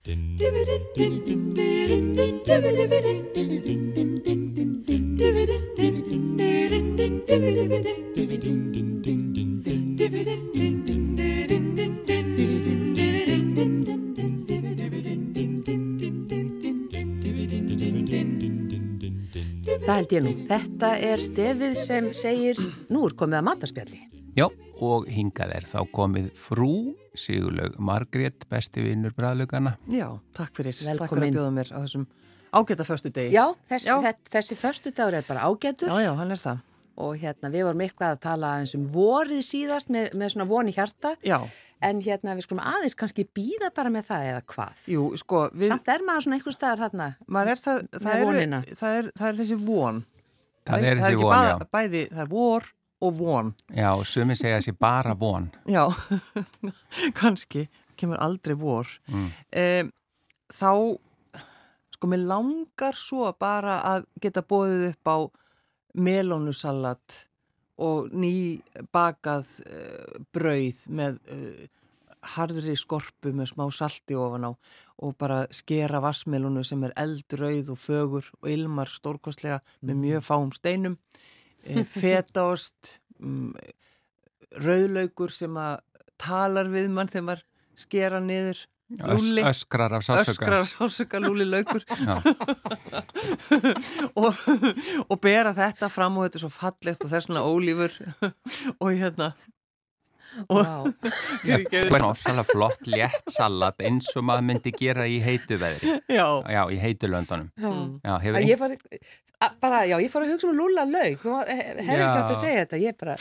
Það held ég nú. Þetta er stefið sem segir nú er komið að matarspjalli. Já, og hingað er þá komið frú Sigurlaug Margrét, besti vinnur bræðlugana. Já, takk fyrir. Velkomin. Takk fyrir að bjóða mér á þessum ágæta förstu degi. Já, þessi, Já. Þessi, þessi förstu dagur er bara ágætur já, já, hann er það. og hérna við vorum eitthvað að tala aðeins um vorið síðast með, með svona voni hjarta Já, en hérna við skulum aðeins kannski býða bara með það eða hvað. jú, sko, við, Samt er maður svona einhver staðar þarna. maður er það, það, Með er, vonina. það, er, það er þessi von. Það er það er þessi ekki von, bara, já. bæði, það er vor og von. Já, sumi segja þessi bara von. Já, kannski, kemur aldrei vor. Mm. Um, þá, sko, mér langar svo bara að geta bóðið upp á melónusalat og ný bakað uh, brauð með uh, harðri skorpu með smá salti ofan á og bara skera vassmelónu sem er eldrauð og fögur og ilmar stórkostlega með mjög fáum steinum eh, fetaost mm, rauðlaugur sem að talar við mann þegar maður skera niður. Lúli, öskrar af sásöka. öskrar sásöka lúli laukur. Já, og, og bera þetta fram og þetta er svo fallegt og þess vegna ólífur. Og hérna og ásala flott, létt salat eins og maður myndi gera í heitu veðri. já, Já, í heitu löndunum. Já. Já, hefur Að ein... ég að, bara, já, ég fór að hugsa um Lúla lauk, þú hefði ekki Já. átt að segja þetta, ég bara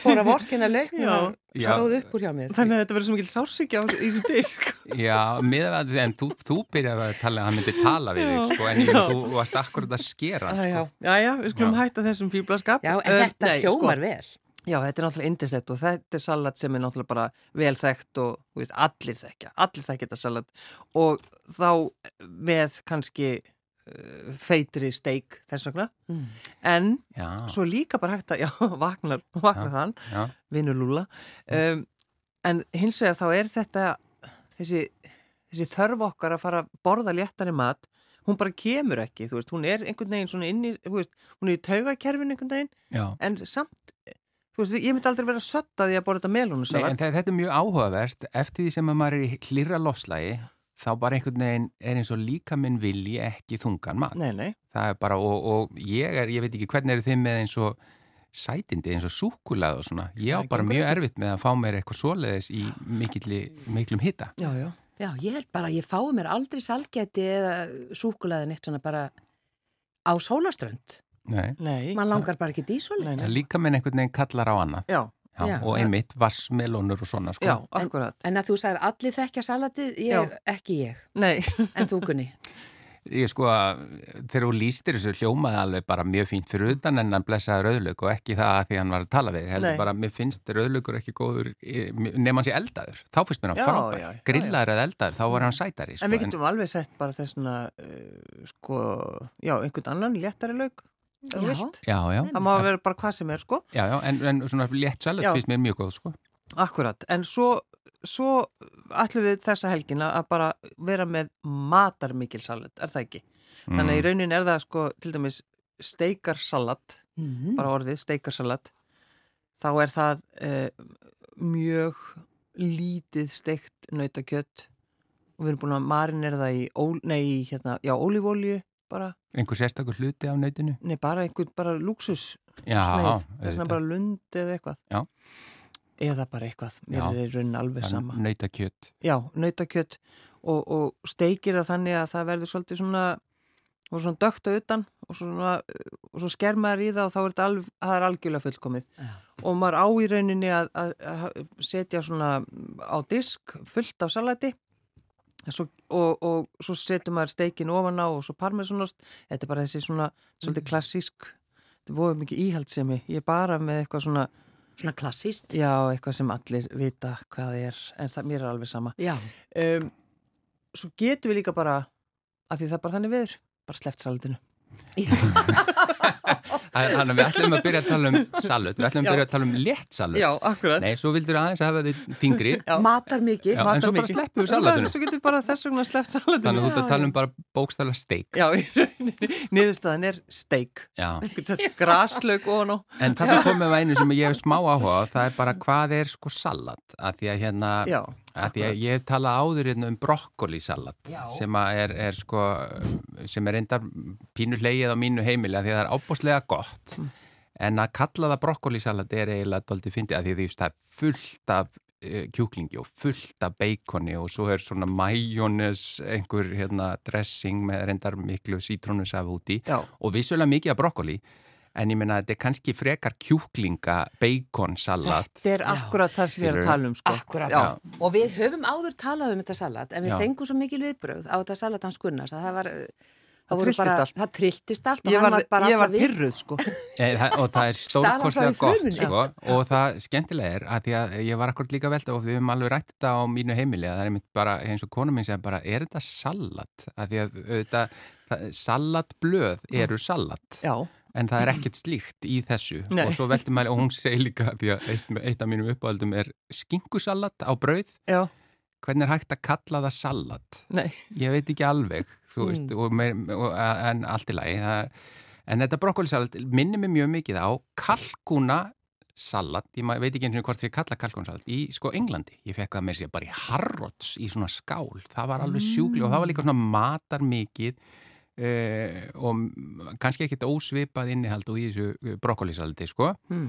fór að vorkina lauk Já. og Já. stóð upp úr hjá mér. þannig að þetta verður svo mikil sársíkja í þessum disk Já, miðað að því en þú, þú byrjar að tala, hann myndi tala við þig, sko, en ég, Já. þú varst akkurat að skera, já, sko. já, já, við skulum Já. hætta þessum fýblaskap Já, en þetta hljómar vel. sko, Já, þetta er náttúrulega indislegt og þetta er salat sem er náttúrulega bara vel þekkt og veist, allir þekkja, allir þekkja þetta salat. Og þá með kannski uh, feitri steik þess vegna. Mm. en Já, svo líka bara hægt að, já, vaknar hann, já, vinur Lúla um, en hins vegar þá er þetta þessi, þessi þörf okkar að fara að borða léttari mat hún bara kemur ekki, þú veist, hún er einhvern veginn svona inn í, þú veist, hún er í taugakerfin einhvern veginn, já. en samt þú veist, ég myndi aldrei vera sött að því að borða þetta Nei, melónusalat en þe- þetta er mjög áhugavert, eftir því sem að maður er í hlýra lofslægi, þá bara einhvern veginn er eins og líka minn vilji ekki þungan mat. Nei, nei, Það er bara, og, og ég er, ég veit ekki hvernig eru þið með eins og sætindi, eins og súkulað og svona. Ég á Það bara mjög erfitt með að fá mér eitthvað svoleiðis í mikilli, miklum hitta. já, já Já, ég held bara að ég fái mér aldrei salgæti eða súkulaðin eitt svona bara á sólaströnd. Nei. Nei, Man langar bara ekki í. Það líka minn einhvern veginn kallar á annað. já, Já, Já. og einmitt vassmelónur og svona, sko. já, akkurat En að þú sagðir allir þekkja salatið, ég, ekki ég, Nei, en þú Gunni. Ég sko að þegar þú lístir þessu hljómaði alveg bara mjög fínt fyrir utan en hann blessaði rauðlaug og ekki það að því hann var að tala við heldur Nei. bara mér finnst rauðlaugur ekki góður eh, nema hann sé eldaður, þá finnst mér hann frábær grillaður eða eldaður, þá var hann sætari sko, en við getum alveg sett bara þessuna uh, sko, já, einhvern annan léttari þú Já. Já, já, Það má vera bara hvað sem er, sko já, já en, en svona létt salat Já. finnst mér mjög góð sko. Akkurat, en svo, svo ætlum við þessa helgina að bara vera með matarmikil salat, er það ekki? Þannig Mm. að í raunin er það sko til dæmis steikarsalat, Mm. bara orðið steikarsalat, þá er það eh, mjög lítið steikt nautakjött og við erum búin að marinera það í, ól, nei, í, hérna, já, ólífólju bara, Einhver sérstakur hluti af nautinu? nei, bara einhvern, bara luxus Já, sneið, þess auðvitað. bara lund eða eitthvað. Já. Eða bara eitthvað, mér Já. er í raunin alveg sama. Nautakjöt. Já, nautakjött og, og steikir það þannig að það verður svolítið svona, og svona dögt á utan og, svona, og svo skermaður í það og þá er þetta alv, það er algjörlega fullkomið. Já. Og maður á í rauninni að, að, að setja svona á disk fullt af salati svo, og, og svo setur maður steikin ofan á og svo parmesanost. Þetta er bara þessi svona svolítið klassísk, þetta voru mikið íhaldsemi. Ég er bara með eitthvað svona, Svona klassíst. já, eitthvað sem allir vita hvað það er, en það mér er alveg sama. Um, svo getum við líka bara, að því það er bara þannig viður, bara sleppt salatinu. Þannig að við ætlum að byrja að tala um salut, við ætlum að byrja að tala um létt salut. Já, akkurat. Nei, svo vildur aðeins að hafa þið þingri. Matar mikið. Já, en svo bara sleppum við salatinu. Svo getur við bara þess vegna sleppt salatinu. Þannig að þú ert að tala um bara bókstæla steik. Já, í rauninni. Niðurstaðan er steik. Já. Graslaug og nú. En það komið með einu sem ég hef smá áhuga á, það er bara hvað er sko salat. Að því að hérna, Já, því að ég hef talað áður hérna um brokkolisalat sem er, er sko, sem er enda pínu leið á mínu heimili að því að það er ábúslega gott. En að kalla það brokkolisalat er eiginlega doldið fyndið að því því að það er fullt af uh, kjúklingi og fullt af beikoni og svo er svona majónes, einhver hérna, dressing með reyndar miklu sítrónusaf úti Já. og vissulega mikið af brokkoli en ég meina að þetta er kannski frekar kjúklinga beikonsalat Þetta er akkurat það sem við erum að tala um, sko. Akkurat. Já. Og við höfum áður talað um þetta salat, en við Já. fengum svo mikil viðbröð á þetta salat hans Gunnars að það var... Það voru trylltist bara- allt. Það trilltist allt og Ég hann var, var bara ég var pyrruð, sko. e, það, og það er stórkostlega gott sko, og það skemmtilega er að því að ég var akkur líka velta og við höfum alveg rætt þetta á mínu heimili að það er einmitt bara eins og konum minn segja bara er þetta salat? Að því að auðvitað, það, salatblöð eru salat Já, en það er ekkert slíkt í þessu. Nei. og svo veltum og hún segir líka því að eitt, eitt af mínum uppáhaldum er skinkusalat á brauð. Já, hvernig er hægt að kalla það salat? nei. ég veit ekki alveg þú veist, og meir, og, en allt í lagi það, en þetta brokkolisalat minnir mig mjög mikið á kalkuna salat, ég veit ekki eins og hvort því kalla kalkunsalat, í sko Englandi. Ég fekk það með sér bara í Harrods í svona skál, það var alveg sjúkli og það var líka svona matar mikið uh, og kannski ekkit ósvipað innihald og í þessu brokkolisalati sko Mm.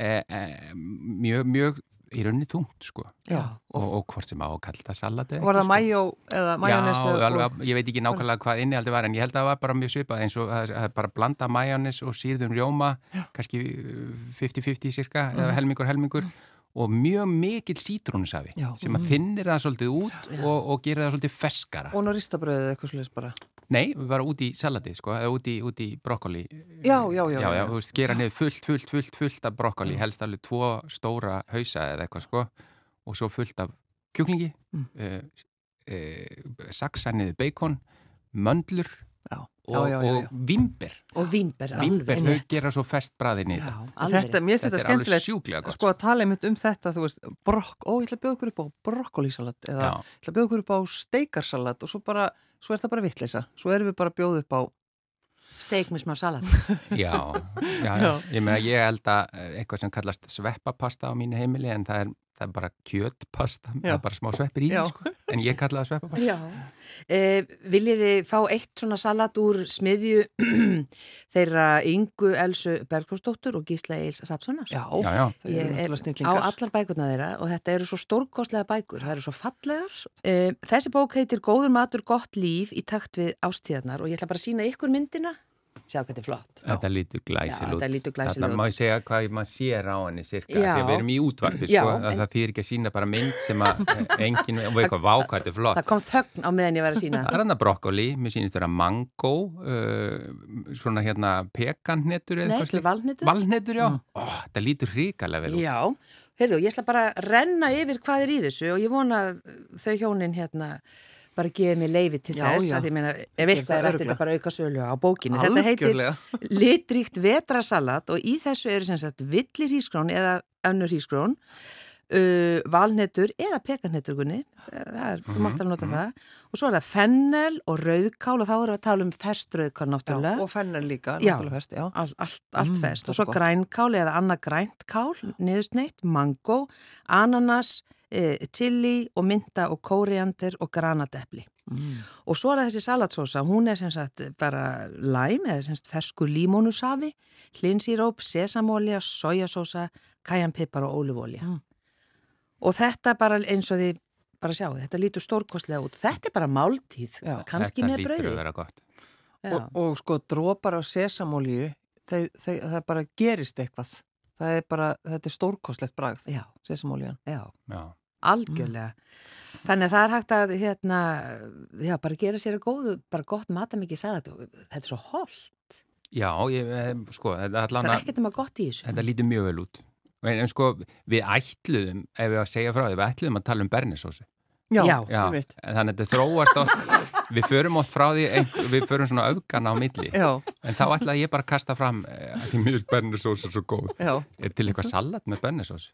uh, uh, mjög, mjög í rauninni þungt sko Já. og, og hvort sem á að kalla það salat eða Var það sko. majó eða majónes? Já, alveg, ég veit ekki nákvæmlega hvað innihaldi var en ég held að það var bara mjög svipað eins og það er bara blanda majónis og sírðum rjóma kannski uh, 50-50 cirka eða helmingur helmingur og mjög mikill sítrónusafi Já. sem að þinnir það svolítið út og, og gerir það svolítið feskara. Og ná ristabröðið eitthvað svolítið bara. Nei, við varum út í salatið sko, eða út í, út í brokkoli. Já, já, já. Já, já, þú veist, gera niður fullt, fullt, fullt, fullt af brokkoli, helst alveg tvo stóra hausa eða eitthvað sko og svo fullt af kjúklingi, Mm. uh, uh, saksa niður beikon, möndlur Já, og, og vimber. Og vínber, Vimber, alveg þau rétt. gera svo fest bræðin í Já, þetta. Þetta, mér finnst Þetta þetta er alveg skemmtilegt. sjúklega gott. Sko að tala einmitt um þetta, þú veist, brokk, ó, ég ætla að bjóða ykkur upp á brokkolisalat eða Já. ég ætla að bjóða ykkur upp á steikarsalat og svo bara, svo er það bara vitleisa. Svo erum við bara að bjóða upp á, Steik með smá salat. Já, já, já. ég meina ég held að eh, eitthvað sem kallast sveppapasta á mínu heimili en það er, það er bara kjötpasta, það er bara smá sveppir í sko. en ég kalla það sveppapasta. Já. Eh, viljið þið fá eitt svona salat úr smiðju þeirra Ingu Elsu Bergþórsdóttur og Gísla Eils Rapssonar? já, Já, já. Ég eru er náttúrulega á snillingar. allar bækurna þeirra og þetta eru svo stórkostlega bækur, það eru svo fallegar. Eh, þessi bók heitir Góður matur, gott líf í takt við ástíðarnar og ég ætla bara að sína ykkur myndina. Sjá hvað þetta er flott. Þetta lítur glæsil Já, út. þetta út. má ég segja hvað maður sér á henni cirka. Að við erum í útvarpi, Já, sko. að en- Það þýr ekki að sína bara mynd sem að eh, enginn, og eitthvað vákvært er flott. Það kom þögn á meðan ég var að sína. Það er hann að brokkoli, mér sýnist vera mango, uh, svona hérna pekanhnetur eða Nei, eitthvað þetta er valhnetur. Valhnetur, já. Ó, þetta lítur hrikalega vel út. Já, heyrðu, ég ætla bara að renna yfir hvað er í þessu og ég vona að þau hjónin hérna bara gefa mér leifi til Já, þess já. að ég meina, ef eitthvað er örugglega. þetta bara auka sölu á bókinu. Þetta heitir Algjörlega. litríkt vetrasalat og í þessu eru sem sagt villir hískrón eða önnur hískrón uh, valnetur eða pekanneturgunni það er, þú mátt alveg nota það og svo er það fennel og rauðkál og þá erum við að tala um festrauðkál Já, náttúrulega og fennan líka, Já. náttúrulega fest, já. All, allt, allt Mm, fest og svo gott. grænkál eða annað grænt kál, niðursneitt, mango, ananas, e, chili og mynda og kóriandir og granatepli. Mm. Og svo er þessi salatsósa, hún er sem sagt bara læm eða sem sagt fersku límónusafi, hlinsíróp, sesamólja, sojasósa, kajanpipar og ólifólja. Mm. Og þetta bara eins og því bara sjáu, þetta lítur stórkostlega út. Þetta er bara máltíð, Já, kannski Þetta með lítur brauði. að vera gott. Og, og sko drópar á þau, það bara gerist eitthvað. Það er bara, þetta er stórkostlegt bragð, Já, sesamólían. já. Já. Algjörlega. Þannig að það er hægt að hérna, já, bara gera sér að góðu, bara gott matamikið salat og þetta er svo holdt. Já, ég, eh, sko, Það allan er ekkert um að gott í þessu. þetta lítur mjög vel út. En, en sko, við ætluðum, ef við að segja frá því, við ætluðum að tala um bernisósu. Já, Já. ég veit. þannig að þetta þróast á, við förum oft frá því, ein, við förum svona öfgana á milli, Já, en þá ætlaði ég bara að kasta fram, eh, að því mjög bernesós er svo góð, já, er til eitthvað salat með bernesós?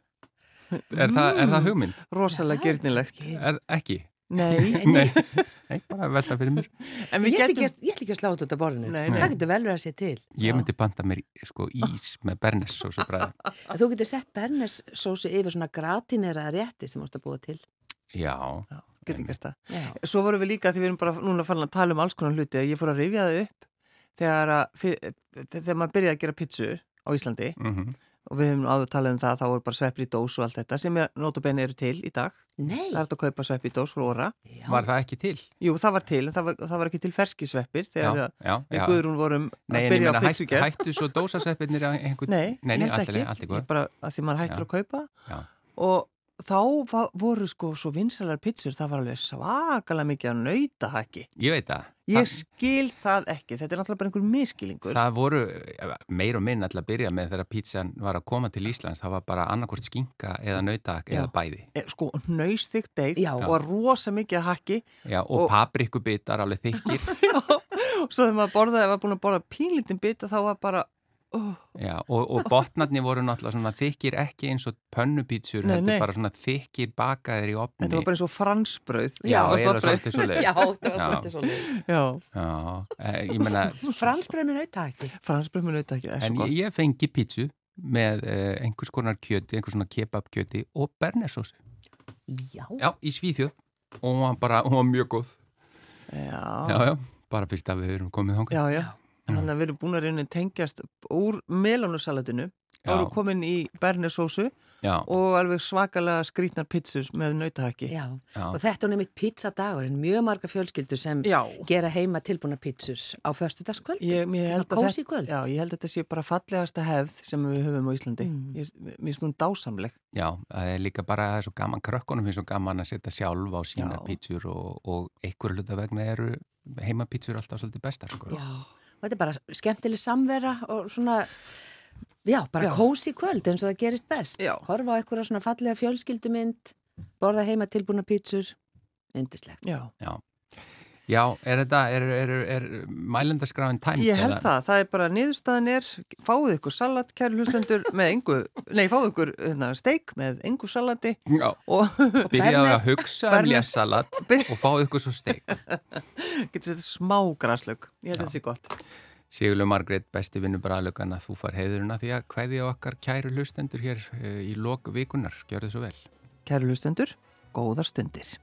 Er, það, er það hugmynd? rosalega gyrnilegt. Er, ekki? Nei, Nei, Nei bara velta fyrir mér. en Ég ekki, getum... ekki að slá þetta borðinu. Nei, nei. Það getur vel verið að sé til. Ég myndi banta mér sko ís með bernesós og bræði. En þú getur sett bernessósi yfir svona gratinera rétti sem þú ert að búa til. Já, Já, getum gert það. Já. Svo vorum við líka, því við erum bara núna farin að tala um alls konar hluti, að ég fór að rifja það upp þegar, að, þegar maður byrjaði að gera pizzu á Íslandi mhm. Og við hefum nú áður talað um það að þá voru bara sveppir í dós og allt þetta sem er notabenni eru til í dag. Nei. Það er hægt að kaupa sveppir í dós frá óra. Já. var það ekki til? Jú, það var til, en það var, það var ekki til ferski sveppir Já, þegar að já, við já. Guðrún vorum Nei, að en ég byrja á meina, hætt, pizzugerð. hættu svo dósaseppirnir að einhvern... Nei, nei, ég nei held ekki. er Ég góð. bara að því maður hættur Já. að kaupa Já. og þá va- voru sko svo vinsalar pizzur, það var alveg svakalega mikið að nauta hækki. Ég veit það. Ég það, skil það ekki, þetta er náttúrulega bara einhver miskilingur. það voru eh, meir og minn alltaf að byrja með þegar pizzan var að koma til Íslands. Það var bara annarkort skinka eða nautak Já. eða bæði. E, sko, nöysþygt deig Já. og rosa mikið að hækki Já, og, Og- paprikubitar alveg þykir. og svo þegar maður borðaði, ef maður búin að borða pínlítinn bita þá var bara, Já, og, og botnarnir voru náttúrulega svona þykir ekki eins og pönnupítsur, Nei, heldur nei. bara svona þykir bakaðir í opni. þetta var bara eins og fransbrauð. Já, svo leið. Já, það var svolítið svolítið. Já, Já, eh, ég menna, Fransbröð með nauta ekki, það er en svo ég, ég fengi pítsu með eh, einhvers konar kjöti, einhvers svona kebabkjöti og bernesós. Já. Já, í Svíþjóð og hún var bara, hún var mjög góð. Já, Já, já, bara fyrst að við erum komið þangað. já, já. Þannig að við erum búin að reyna að tengjast úr melónusalatinu, þá erum komin í bernesósu Já, og alveg svakalega skrítnar pizzur með já, Og þetta er nefnitt pizzadagur en mjög marga fjölskyldur sem Já. gera heima tilbúna pizzur á föstudagskvöld. Ég, ég, held að þetta, kvöld. já, ég held að þetta sé bara fallegasta hefð sem við höfum á Íslandi. Mm. Ég, mér finnst hún dásamleg. já, það er líka bara, það er svo gaman, krökkunum finnst svo gaman að setja sjálf á sína pítsur og, og einhverju hluta vegna eru heimapítsur alltaf svolítið bestar, sko. Já. Og þetta er bara skemmtileg samvera og svona, já, bara Já. kósi kvöld eins og það gerist best. Já. Horfa á einhverja svona fallega fjölskyldumynd, borða heima tilbúna pizzur, yndislegt. Já. Já, já er þetta, er, er, er mælendaskráin tæmt? Ég held eða? það, það er bara niðurstaðan er, fáðu ykkur salat, kæru hlustendur, með engu, nei, fáðu ykkur hérna, steik með engu salati Já, og byrjaðu að hugsa um lésalat og fáðu ykkur svo steik. getur þetta smá graslög. Ég held þetta sé gott. Sigurlega Margrét, besti vinnu bræðlökan að þú far heiðurina því að hvaði á okkar kæru hlustendur hér eh, í lok vikunar. Gjör þið svo vel. Kæru hlustendur, góðar stundir.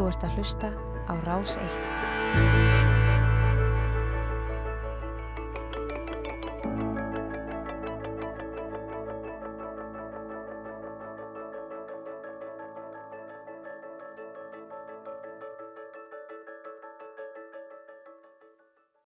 Þú ert að hlusta á Rás 1.